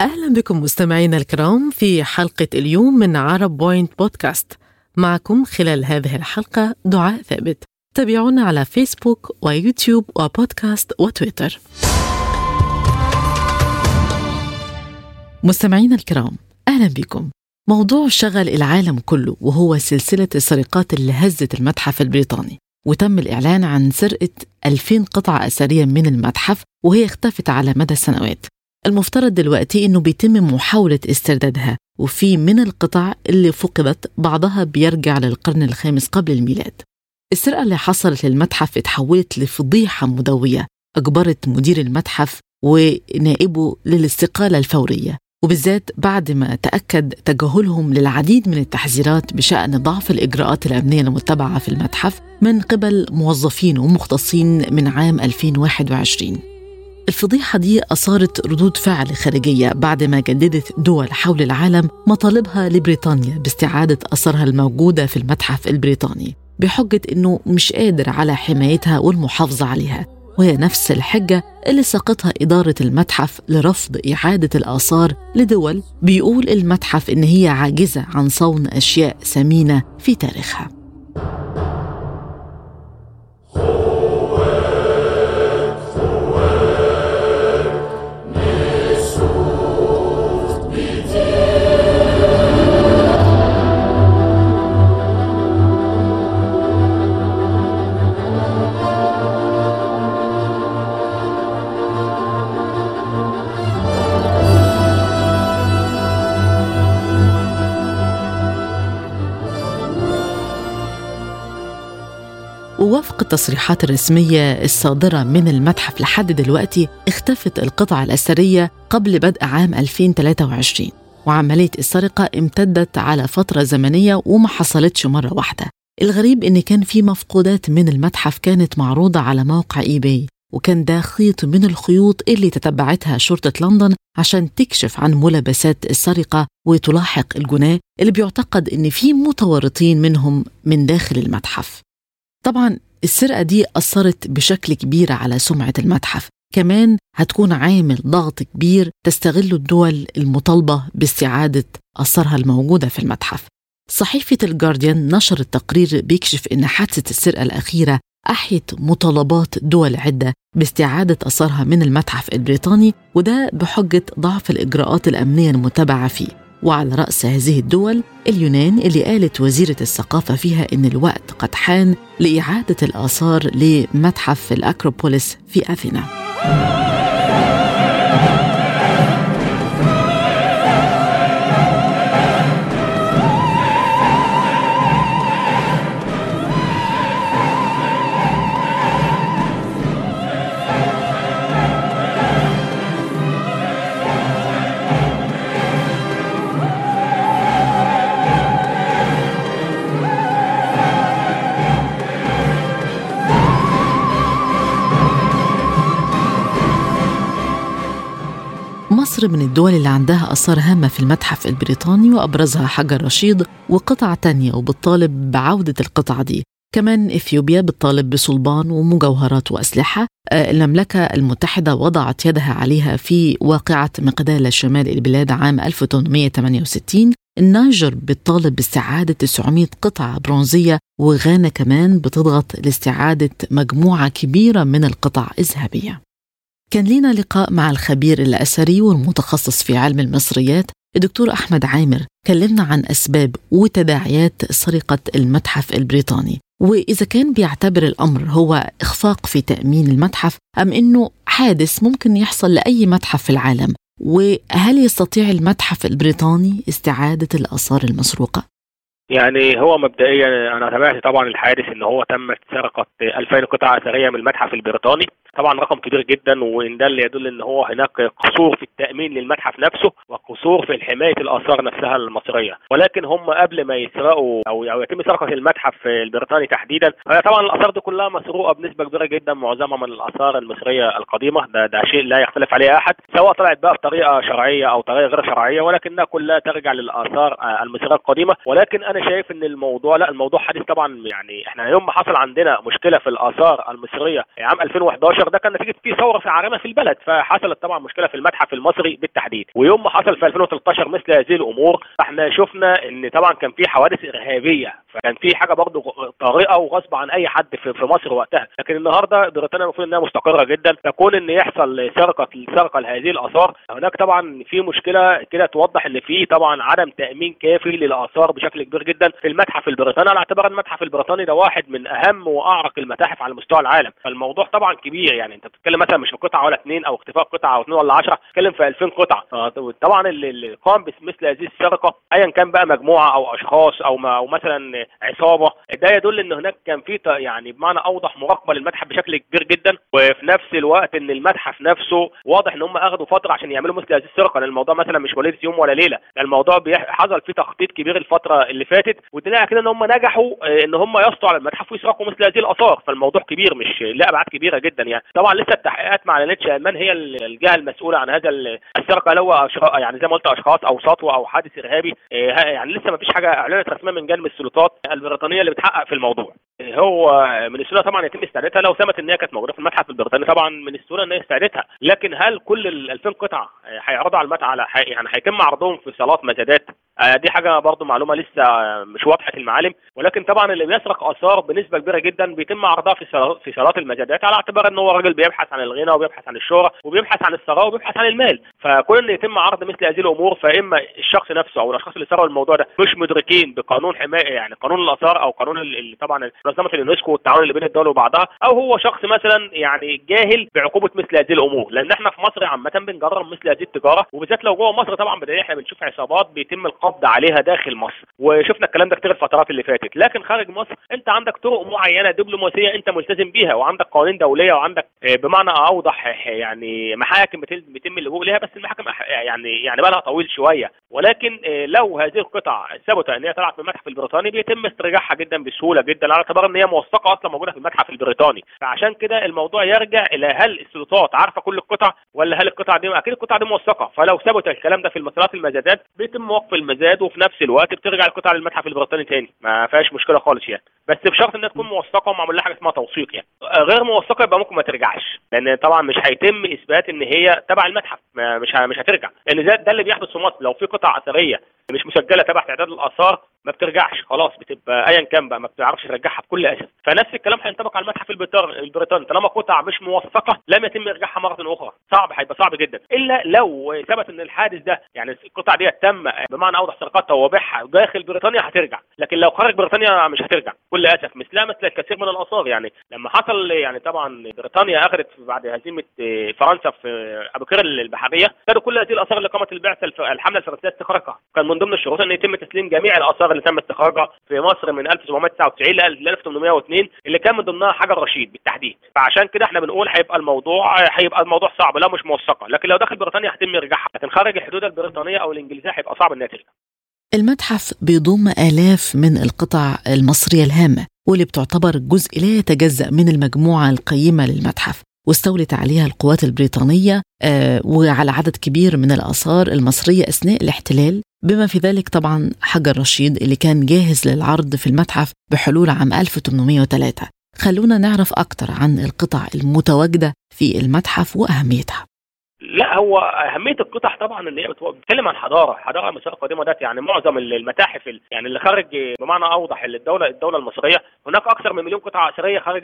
أهلا بكم مستمعينا الكرام في حلقة اليوم من عرب بوينت بودكاست. معكم خلال هذه الحلقة دعاء ثابت. تابعونا على فيسبوك ويوتيوب وبودكاست وتويتر. مستمعينا الكرام أهلا بكم. موضوع شغل العالم كله وهو سلسلة السرقات اللي هزت المتحف البريطاني وتم الإعلان عن سرقة 2000 قطعة أثرية من المتحف وهي اختفت على مدى السنوات المفترض دلوقتي إنه بيتم محاولة استردادها وفي من القطع اللي فقدت بعضها بيرجع للقرن الخامس قبل الميلاد. السرقة اللي حصلت للمتحف اتحولت لفضيحة مدوية أجبرت مدير المتحف ونائبه للاستقالة الفورية. وبالذات بعد ما تأكد تجاهلهم للعديد من التحذيرات بشأن ضعف الإجراءات الأمنية المتبعة في المتحف من قبل موظفين ومختصين من عام 2021 الفضيحة دي أثارت ردود فعل خارجية بعد ما جددت دول حول العالم مطالبها لبريطانيا باستعادة أثرها الموجودة في المتحف البريطاني بحجة أنه مش قادر على حمايتها والمحافظة عليها. وهي نفس الحجة اللي ساقتها إدارة المتحف لرفض إعادة الآثار لدول بيقول المتحف إن هي عاجزة عن صون أشياء ثمينة في تاريخها. ووفق التصريحات الرسمية الصادرة من المتحف لحد دلوقتي اختفت القطع الأثرية قبل بدء عام 2023 وعملية السرقة امتدت على فترة زمنية وما حصلتش مرة واحدة. الغريب إن كان في مفقودات من المتحف كانت معروضة على موقع إي باي وكان ده خيط من الخيوط اللي تتبعتها شرطة لندن عشان تكشف عن ملابسات السرقة وتلاحق الجناه اللي بيعتقد إن في متورطين منهم من داخل المتحف. طبعا السرقة دي أثرت بشكل كبير على سمعة المتحف. كمان هتكون عامل ضغط كبير تستغل الدول المطالبة باستعادة أثرها الموجودة في المتحف. صحيفة الجارديان نشرت تقرير بيكشف إن حادثة السرقة الأخيرة أحيت مطالبات دول عدة باستعادة أثرها من المتحف البريطاني وده بحجة ضعف الإجراءات الأمنية المتبعة فيه. وعلى رأس هذه الدول اليونان اللي قالت وزيرة الثقافة فيها إن الوقت قد حان لإعادة الآثار لمتحف الأكروبوليس في أثينا. مصر من الدول اللي عندها آثار هامة في المتحف البريطاني وأبرزها حجر رشيد وقطع تانية وبتطالب بعودة القطع دي. كمان إثيوبيا بتطالب بصلبان ومجوهرات وأسلحة. آه، المملكة المتحدة وضعت يدها عليها في واقعة مقدال شمال البلاد عام 1868 النيجر بتطالب باستعادة 900 قطعة برونزية وغانا كمان بتضغط لاستعادة مجموعة كبيرة من القطع الذهبية. كان لينا لقاء مع الخبير الأثري والمتخصص في علم المصريات الدكتور أحمد عامر. كلمنا عن أسباب وتداعيات سرقة المتحف البريطاني. وإذا كان بيعتبر الأمر هو إخفاق في تأمين المتحف أم إنه حادث ممكن يحصل لأي متحف في العالم؟ وهل يستطيع المتحف البريطاني استعادة الآثار المسروقة؟ يعني هو مبدئيا أنا تابعت طبعا الحادث إن هو تمت سرقة 2000 قطعة اثريه من المتحف البريطاني. طبعا رقم كبير جدا وإن ده اللي يدل إن هو هناك قصور في التأمين للمتحف نفسه وقصور في حماية الآثار نفسها المصرية. ولكن هم قبل ما يسرقوا أو أو يتم سرقة المتحف البريطاني تحديدا طبعا الآثار دي كلها مسروقة بنسبة كبيرة جدا معظمها من الآثار المصرية القديمة. ده ده شيء لا يختلف عليه أحد سواء طلعت بقى بطريقة شرعية أو طريقة غير شرعية ولكنها كلها ترجع للآثار المصرية القديمة. ولكن أنا شايف ان الموضوع لا الموضوع حديث طبعا يعني إحنا يوم ما حصل عندنا مشكلة في الآثار المصرية عام 2011 2013 ده كان نتيجة في ثورة عارمه في البلد فحصلت طبعا مشكلة في المتحف المصري بالتحديد. ويوم ما حصل في 2013 مثل هذه الأمور إحنا شفنا إن طبعا كان في حوادث إرهابية فكان في حاجة برضه طارئة وغصب عن أي حد في, في مصر وقتها. لكن النهارده بريطانيا المفروض إنها مستقرة جدا تكون إن يحصل سرقة سرقة لهذه الآثار. هناك طبعا في مشكلة كده توضح إن في طبعا عدم تأمين كافي للآثار بشكل كبير جدا. في المتحف البريطاني. على اعتبار المتحف البريطاني ده واحد من أهم وأعرق المتاحف على مستوى العالم. فالموضوع طبعا كبير يعني. أنت بتتكلم مثلا مش في قطعة ولا اثنين أو اختفاء قطعة أو اثنين ولا 10 بتتكلم في 2000 قطعة. طبعا اللي قام بمثل هذه السرقه ايا كان بقى مجموعة أو أشخاص أو أو مثلا عصابة ده يدل إن هناك كان في يعني بمعنى أوضح مراقبة للمتحف بشكل كبير جدا. وفي نفس الوقت إن المتحف نفسه واضح إن هم اخذوا فترة عشان يعملوا مثل هذه السرقه لأن الموضوع مثلا مش وليده يوم ولا ليلة. الموضوع حصل فيه تخطيط كبير الفترة اللي فاتت ودليل كده إن هم نجحوا آه، إن هم يسطوا على المتحف ويسرقوا مثل هذه الآثار. فالموضوع كبير مش له ابعاد كبيرة جدا يعني. طبعا لسه التحقيقات ما اعلنتش من هي الجهة المسؤولة عن هذا السرقة لو يعني زي ما قلت أشخاص أو سطوة أو حادث إرهابي. آه، يعني لسه ما فيش حاجة اعلنت رسميا من جانب السلطات البريطانية اللي بتحقق في الموضوع. هو من السهوله طبعا يتم استعادتها لو ثبت إن هي كانت موجودة في المتحف البريطاني. طبعا من السهوله إن هي استعادتها لكن هل كل ال 2000 قطعة هيعرضوا على المتحف على يعني هيتم عرضهم في صالات مزادات آه، دي حاجة برضو معلومة لسه مش واضحة المعالم ولكن طبعا اللي بيسرق آثار بنسبة كبيرة جدا بيتم عرضها في في صالات المزادات على اعتبار إن هو راجل بيبحث عن الغنى وبيبحث عن الشهرة وبيبحث عن الثراء وبيبحث عن المال. فكون إن يتم عرض مثل هذه الأمور فإما الشخص نفسه أو الأشخاص اللي سرقوا الموضوع ده مش مدركين بقانون حماية يعني قانون الآثار أو قانون اللي طبعا منظمة اليونسكو والتعاون اللي بين الدول وبعضها أو هو شخص مثلا يعني جاهل بعقوبة مثل هذه الأمور. لأن إحنا في مصر عامة بنجرب مثل هذه التجارة وبالذات لو جوه مصر طبعا بدأ إحنا بنشوف عصابات بيتم القبض عليها داخل مصر. وشفنا الكلام ده كتير الفترات اللي فاتت. لكن خارج مصر أنت عندك طرق معينة دبلوماسية أنت ملتزم بيها وعندك قوانين دولية وعندك آه، بمعنى أوضح يعني محاكم بيتم اللجوء لها بس المحاكم يعني يعني بقى طويل شوية. ولكن آه، لو هذه القطع ثبت إن هي طلعت من المتحف البريطاني بيتم استرجاعها جدا بسهولة جدا على اعتبار إن هي موثقة أصلا موجودة في المتحف البريطاني. فعشان كده الموضوع يرجع إلى هل السلطات عارفة كل القطع ولا هل القطع دي أكيد القطع دي موثقة. فلو ثبت الكلام ده في المسارات المزادات بيتم وقف المزاد وفي نفس الوقت بترجع القطع للمتحف البريطاني تاني. ما فيهاش مشكلة خالص يعني. بس بشرط إنها تكون موثقة ومعمول لها حاجة اسمها توثيق يعني. غير موثقة يبقى ممكن ما ترجعش. لأن طبعا مش هيتم إثبات إن هي تبع المتحف. مش مش هترجع. لأن ده, ده اللي بيحدث في مصر. لو في قطع أثرية مش مسجلة تبع تعداد الآثار ما بترجعش خلاص بتبقى ايا كان بقى ما بتعرفش ترجعها بكل أسف. فنفس الكلام هينطبق على المتحف البريطاني. طالما قطع مش موثقة لم يتم إرجاعها مرة أخرى. صعب هيبقى صعب جدا. إلا لو ثبت إن الحادث ده يعني القطع دي تم بمعنى أوضح سرقتها وبيعها داخل بريطانيا هترجع. لكن لو خارج بريطانيا مش هترجع. بكل اسف مثلها مثل الكثير من الاثار يعني لما حصل يعني طبعا بريطانيا أخذت بعد هزيمة فرنسا في ابو كير البحرية كانوا كل هذه الاثار اللي قامت البعثه الحملة الفرنسية استخراجها كان من ضمن الشروط إن يتم تسليم جميع الاثار اللي تم استخراجها في مصر من 1799 ل 1802 اللي كان من ضمنها حجر رشيد بالتحديد. فعشان كده إحنا بنقول هيبقى الموضوع هيبقى الموضوع صعب. لا مش موثقة لكن لو داخل بريطانيا هيتم ارجاعها لكن خارج الحدود البريطانية أو الإنجليزية هيبقى صعب إنها ترجع. المتحف بيضم آلاف من القطع المصرية الهامة واللي بتعتبر جزء لا يتجزأ من المجموعة القيمة للمتحف واستولت عليها القوات البريطانية آه وعلى عدد كبير من الآثار المصرية أثناء الاحتلال بما في ذلك طبعا حجر رشيد اللي كان جاهز للعرض في المتحف بحلول عام 1803 خلونا نعرف أكثر عن القطع المتواجدة في المتحف وأهميتها. لا هو أهمية القطع طبعا إن هي بتتكلم عن حضارة حضارة المصريه القديمة ده يعني معظم المتاحف يعني اللي خارج بمعنى أوضح الدولة الدولة المصرية. هناك أكثر من مليون قطعة أثرية خارج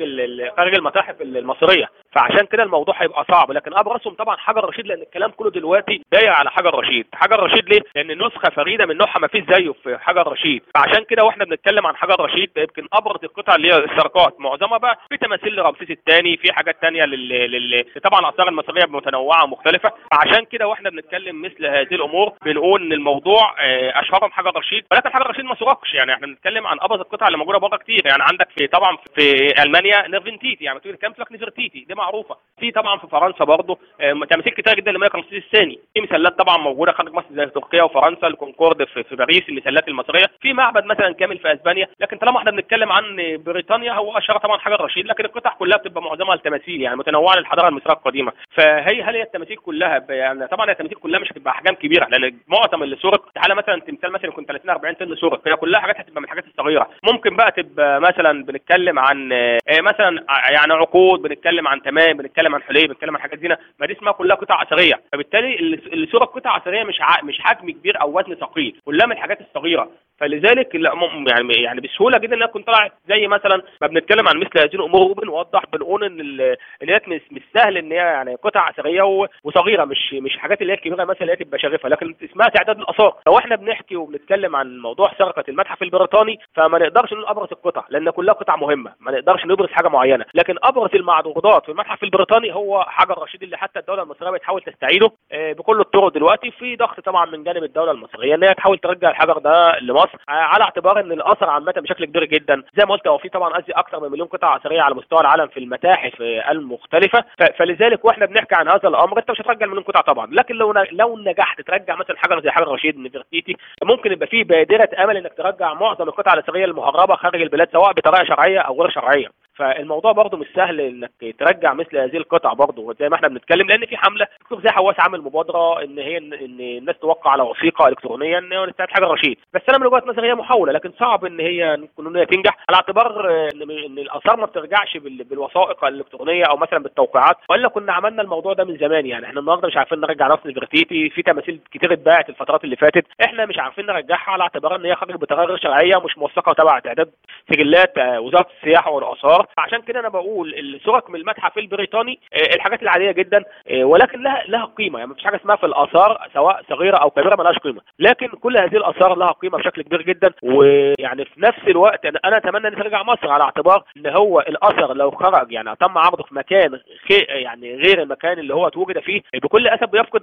خارج المتاحف المصرية. فعشان كده الموضوع هيبقى صعب. لكن ابرزهم طبعا حجر رشيد لأن الكلام كله دلوقتي داير على حجر رشيد. حجر رشيد ليه؟ لأن نسخه فريدة من نوعها ما فيش زيه في حجر رشيد. فعشان كده وإحنا بنتكلم عن حجر رشيد يمكن أبرز القطع اللي هي السرقات. معظمها بقى في تماثيل لرمسيس الثاني في حاجات ثانية لل... لل... طبعا الاثار المصرية متنوعة ومختلفة. فعشان كده وإحنا بنتكلم مثل هذه الأمور بنقول إن الموضوع آه، أشهرهم حجر رشيد. ولكن حجر رشيد ما سرقش. يعني إحنا بنتكلم عن أبرز القطع اللي موجودة بره كتير. يعني عندك في طبعا في ألمانيا نفرتيتي. يعني بتقول كام فلك نيفرتيتي؟ دي معروفة. في طبعا في فرنسا برضه آه، تماثيل كتير جدا لملك رمسيس الثاني. في مسلات طبعا موجودة خارج مصر زي تركيا وفرنسا الكونكورد في, باريس المسلات المصرية. في معبد مثلا كامل في أسبانيا. لكن طالما إحنا بنتكلم عن بريطانيا هو اشهر طبعا حجر رشيد لكن القطع كلها بتبقى معظمها التماثيل يعني متنوعة للحضارة المصرية القديمة. فهي هل هي التماثيل كلها يعني طبعا التماثيل كلها مش هتبقى أحجام كبيرة. لأن معظم اللي سرق تعالى مثلا تمثال مثلا يكون 30 40 طن سرق هي كلها حاجات هتبقى من الحاجات الصغيرة. ممكن بقى تبقى مثلا بنتكلم عن آه، مثلا يعني عقود بنتكلم عن تمام بنتكلم عن حلي بنتكلم عن حاجات زينة ما دي اسمها كلها قطع اثريه فبالتالي اللي صوره قطع اثريه مش مش حجم كبير أو وزن ثقيل كلها من الحاجات الصغيرة. فلذلك يعني يعني بسهولة جدا إن أنا كنت طالع زي مثلا ما بنتكلم عن مثل هذه الأمور وبنوضح بنقول إن هي مش سهل إن هي يعني قطع اثريه وصغيرة مش مش حاجات اللي هي الكبيره مثلا اللي هي تبقى شاغفة. لكن اسمها تعداد الآثار. لو إحنا بنحكي وبنتكلم عن موضوع سرقة المتحف البريطاني فما نقدرش نقول أبرز القطع لأن كلها قطع مهمة. ما نقدرش نبرز حاجة معينة. لكن أبرز المعروضات في المتحف البريطاني هو حجر رشيد اللي حتى الدولة المصرية بتحاول تستعيده. آه، بكل الطرق دلوقتي في ضغط طبعا من جانب الدولة المصرية إن هي تحاول ترجع الحجر ده لمصر آه، على اعتبار إن الأثر عامة بشكل كبير جدا. زي ما قلت هو في طبعا قصدي أكثر من مليون قطعة أثرية على مستوى العالم في المتاحف المختلفة. فلذلك وإحنا بنحكي عن هذا الأمر أنت مش هترجع مليون قطعة طبعا. لكن لو لو نجحت ترجع مثلا حجر زي حجر رشيد نفرتيتي ممكن يبقى في بادرة أمل إنك ترجع معظم القطع الأثرية المهربة خارج البلاد سواء بطريقة شرعية أو غير شرعية. فالموضوع برضه مش سهل إنك ترجع مثل هذه القطع برضه زي ما إحنا بنتكلم لأن في حملة دكتور زي حواس عامل مبادرة إن هي ان الناس توقع على وثيقة إلكترونية إن هي حاجة رشيد. بس أنا من وجهة نظري هي محاولة لكن صعب إن هي إن هي تنجح. على اعتبار إن الآثار ما بترجعش بالوثائق الإلكترونية أو مثلا بالتوقيعات وإلا كنا عملنا الموضوع ده من زمان. يعني إحنا النهارده مش عارفين نرجع نفس الفرتيتي في تماثيل كتير اتباعت الفترات اللي فاتت. إحنا مش عارفين نرجعها على اعتبار إن هي خرجت غير شرعية مش موثقة تبع تعداد سجلات آه، وزارة السياحة والآثار. عشان كده أنا بقول السرق من المتحف البريطاني آه، الحاجات العادية جدا آه، ولكن لها لها قيمة. يعني مفيش حاجة اسمها في الآثار سواء صغيرة أو كبيرة مالهاش قيمة. لكن كل هذه الآثار لها قيمة بشكل كبير جدا. ويعني في نفس الوقت أنا أتمنى إن ترجع مصر على اعتبار إن هو الأثر لو خرج يعني تم عرضه في مكان يعني غير المكان اللي هو توجد فيه بكل أسف بيفقد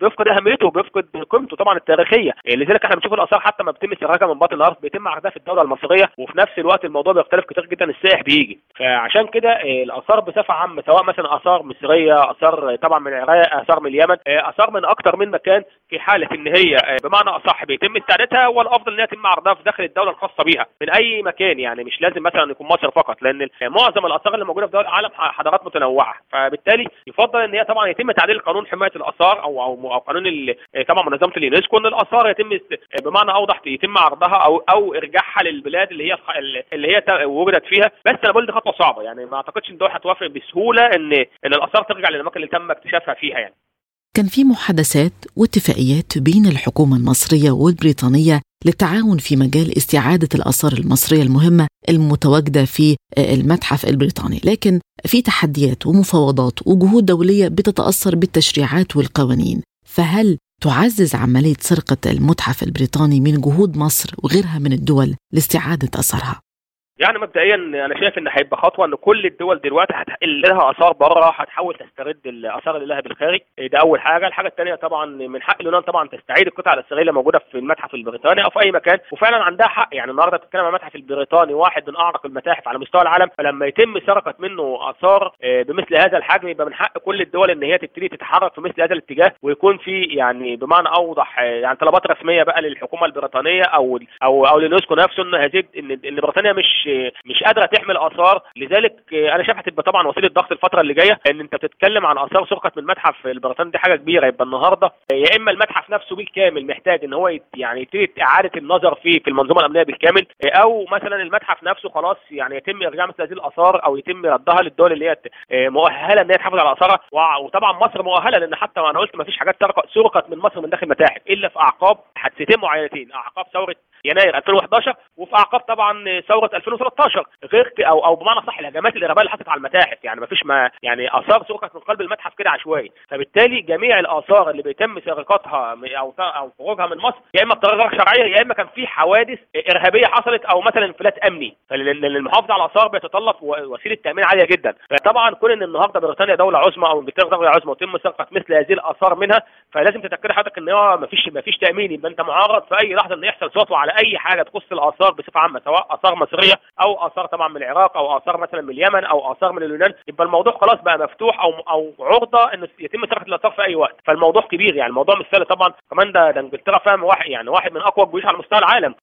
بيفقد أهميته وبيفقد قيمته طبعا التاريخية. لذلك إحنا بنشوف الآثار حتى ما بتتم استخراجها من باطن الأرض بيتم عرضها في الدولة المصرية. وفي نفس الوقت الموضوع بيختلف كتير جدا السائح بيجي. فعشان كده آه، الآثار بصفة عامة سواء مثلا آثار مصرية آثار طبعا من العراق آثار من اليمن آه، آثار من أكثر من مكان في حالة إن هي آه، بمعنى أصح بيتم استعادتها والأفضل هي يتم عرضها في داخل الدولة الخاصة بيها من أي مكان يعني مش لازم مثلا يكون مصر فقط لأن معظم الآثار اللي موجودة في دول العالم حضارات متنوعة. فبالتالي يفضل إن هي طبعا يتم تعديل قانون حماية الآثار أو أو, أو قانون طبعا منظمة اليونسكو إن الآثار يتم بمعنى أوضح يتم عرضها أو أو إرجاعها للبلاد اللي هي اللي هي وجدت فيها. بس أنا بقول دي خطوة صعبة. يعني ما أعتقدش إن الدول هتوافق بسهولة إن إن الآثار ترجع للأماكن اللي تم اكتشافها فيها يعني. كان في محادثات واتفاقيات بين الحكومة المصرية والبريطانية للتعاون في مجال استعادة الآثار المصرية المهمة المتواجدة في المتحف البريطاني. لكن في تحديات ومفاوضات وجهود دولية بتتأثر بالتشريعات والقوانين. فهل تعزز عملية سرقة المتحف البريطاني من جهود مصر وغيرها من الدول لاستعادة أثرها يعني مبدئيا أنا شايف إن هيبقى خطوة إن كل الدول دلوقتي اللي لها آثار بره هتحاول تسترد الآثار اللي لها بالخارج. ده أول حاجة. الحاجة الثانية طبعا من حق اليونان طبعا تستعيد القطع الاثريه اللي موجودة في المتحف البريطاني أو في أي مكان. وفعلا عندها حق. يعني النهارده بتتكلم عن المتحف البريطاني واحد من أعرق المتاحف على مستوى العالم. فلما يتم سرقة منه آثار آه، بمثل هذا الحجم يبقى من حق كل الدول إن هي تبتدي تتحرك في مثل هذا الاتجاه. ويكون في يعني بمعنى أوضح آه، يعني طلبات رسمية بقى للحكومة البريطانية أو أو أو لليونسكو نفسه ان هذه إن بريطانيا مش مش قادرة تحمل آثار. لذلك أنا شايف هتبقى طبعا وسيلة ضغط الفترة اللي جاية إن أنت بتتكلم عن آثار سرقت من المتحف البريطاني. دي حاجة كبيرة. يبقى النهارده يا إما المتحف نفسه بالكامل محتاج إن هو يعني يبتدي إعادة النظر فيه في المنظومة الأمنية بالكامل أو مثلا المتحف نفسه خلاص يعني يتم إرجاع مثل هذه الآثار أو يتم ردها للدول اللي هي مؤهلة إن هي تحافظ على آثارها. وطبعا مصر مؤهلة لأن حتى أنا قلت ما فيش حاجات سرقت من مصر من داخل المتاحف إلا في أعقاب حادثتين معينتين. أعقاب ثورة يناير 2011 وفي أعقاب طبعا ثورة 2013 غير أو أو بمعنى صح الهجمات الارهابيه اللي حصلت على المتاحف يعني ما فيش ما يعني آثار سرقت من قلب المتحف كده عشوائي. فبالتالي جميع الآثار اللي بيتم سرقتها أو أو خروجها من مصر يا إما بطريقة غير شرعية يا إما كان في حوادث إرهابية حصلت أو مثلا انفلات أمني. لأن المحافظه على الآثار بيتطلب وسيلة تأمين عالية جدا. فطبعا كون إن النهارده بريطانيا دولة عظمى أو إنجلترا دولة عظمى وتم سرقة مثل هذه الآثار منها فلازم تتاكد حضرتك إن هو ما فيش ما فيش تأمين. يبقى أنت معرض في أي لحظة إن يحصل سطوه على أي حاجة تخص الآثار بصفة عامة سواء آثار مصرية أو آثار طبعا من العراق أو آثار مثلا من اليمن أو آثار من اليونان يبقى الموضوع خلاص بقى مفتوح أو أو عرضة انه يتم سرقه الاثار في أي وقت. فالموضوع كبير يعني الموضوع مش سهل طبعا. كمان ده ده انجلترا فاهم واحد يعني واحد من أقوى الجيوش على مستوى العالم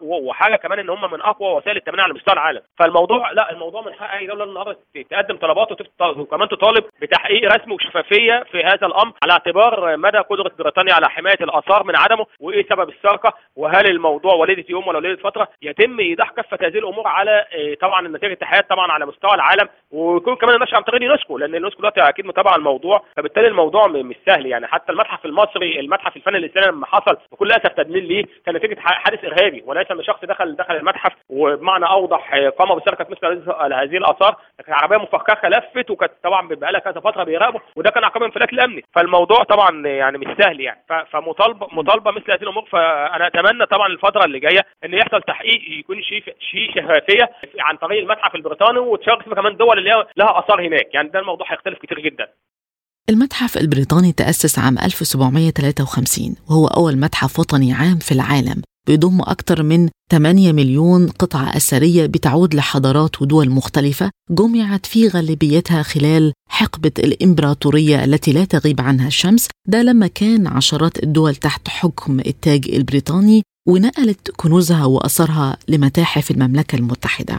وحاجة كمان إن هم من أقوى وسائل التامين على مستوى العالم. فالموضوع لا الموضوع من حق أي دولة النهارده تقدم طلبات وكمان تطالب بتحقيق رسمي وشفافية في هذا الأمر على اعتبار مدى قدرة بريطانيا على حماية الآثار من عدمه وإيه سبب السرقة وهل الموضوع وليدة يوم ولا وليدة فترة يتم إيضاح كافة هذه الأمور؟ الأمور على آه، طبعا النتائج الاتحاد طبعا على مستوى العالم ويكون كمان النشر عن طريق اليونسكو لأن اليونسكو دلوقتي أكيد متابعه الموضوع فبالتالي الموضوع مش سهل يعني. حتى المتحف المصري المتحف الفن الإسلامي لما حصل بكل أسف تدليل ليه كان نتيجة حادث إرهابي وليس أن شخص دخل دخل المتحف وبمعنى أوضح آه، قام بسرقة مثل هذه الآثار كانت عربية مفخخه لفت وكانت طبعا بقى لها كذا فترة بيراقبوا وده كان عقاب انفلات الامني فالموضوع طبعا يعني مش سهل يعني. فمطالبه مطالبة مثل هذه الأمور. فأنا أتمنى طبعا الفترة اللي جاية إن يحصل تحقيق يكون شيء شيء شفافيه عن طريق المتحف البريطاني وتشارك كمان دول اللي لها آثار هناك. يعني ده الموضوع هيختلف كتير جدا. المتحف البريطاني تأسس عام 1753 وهو أول متحف وطني عام في العالم بيضم أكثر من 8 مليون قطعة أثرية بتعود لحضارات ودول مختلفة جمعت في غالبيتها خلال حقبة الإمبراطورية التي لا تغيب عنها الشمس ده لما كان عشرات الدول تحت حكم التاج البريطاني ونقلت كنوزها وأثرها لمتاحف المملكة المتحدة.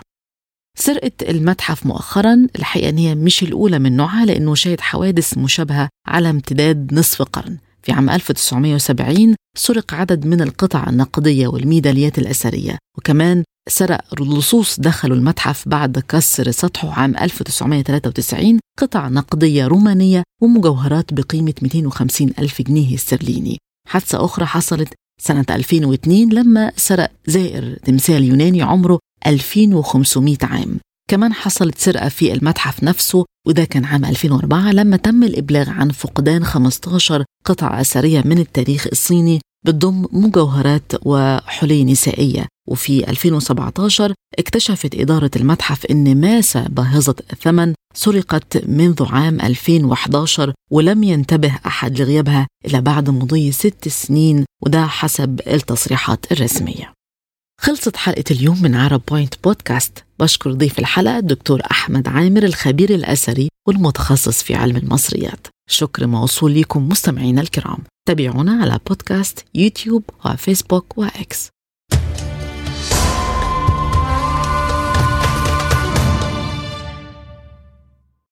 سرقة المتحف مؤخرا الحقيقة أن هي مش الأولى من نوعها لأنه شهد حوادث مشابهة على امتداد نصف قرن. في عام 1970 سرق عدد من القطع النقدية والميداليات الأثرية وكمان سرق لصوص دخلوا المتحف بعد كسر سطحه عام 1993 قطع نقدية رومانية ومجوهرات بقيمة 250 ألف جنيه استرليني. حادثة أخرى حصلت سنة 2002 لما سرق زائر تمثال يوناني عمره 2500 عام. كمان حصلت سرقة في المتحف نفسه وده كان عام 2004 لما تم الإبلاغ عن فقدان 15 قطعة أثرية من التاريخ الصيني بتضم مجوهرات وحلي نسائية. وفي 2017 اكتشفت إدارة المتحف أن ماسة باهظة الثمن سرقت منذ عام 2011 ولم ينتبه أحد لغيابها إلا بعد مضي ست سنين وده حسب التصريحات الرسمية. خلصت حلقة اليوم من عرب بوينت بودكاست. بشكر ضيف الحلقة الدكتور أحمد عامر الخبير الأثري والمتخصص في علم المصريات. شكر موصول لكم مستمعينا الكرام. تابعونا على بودكاست يوتيوب وفيسبوك وإكس.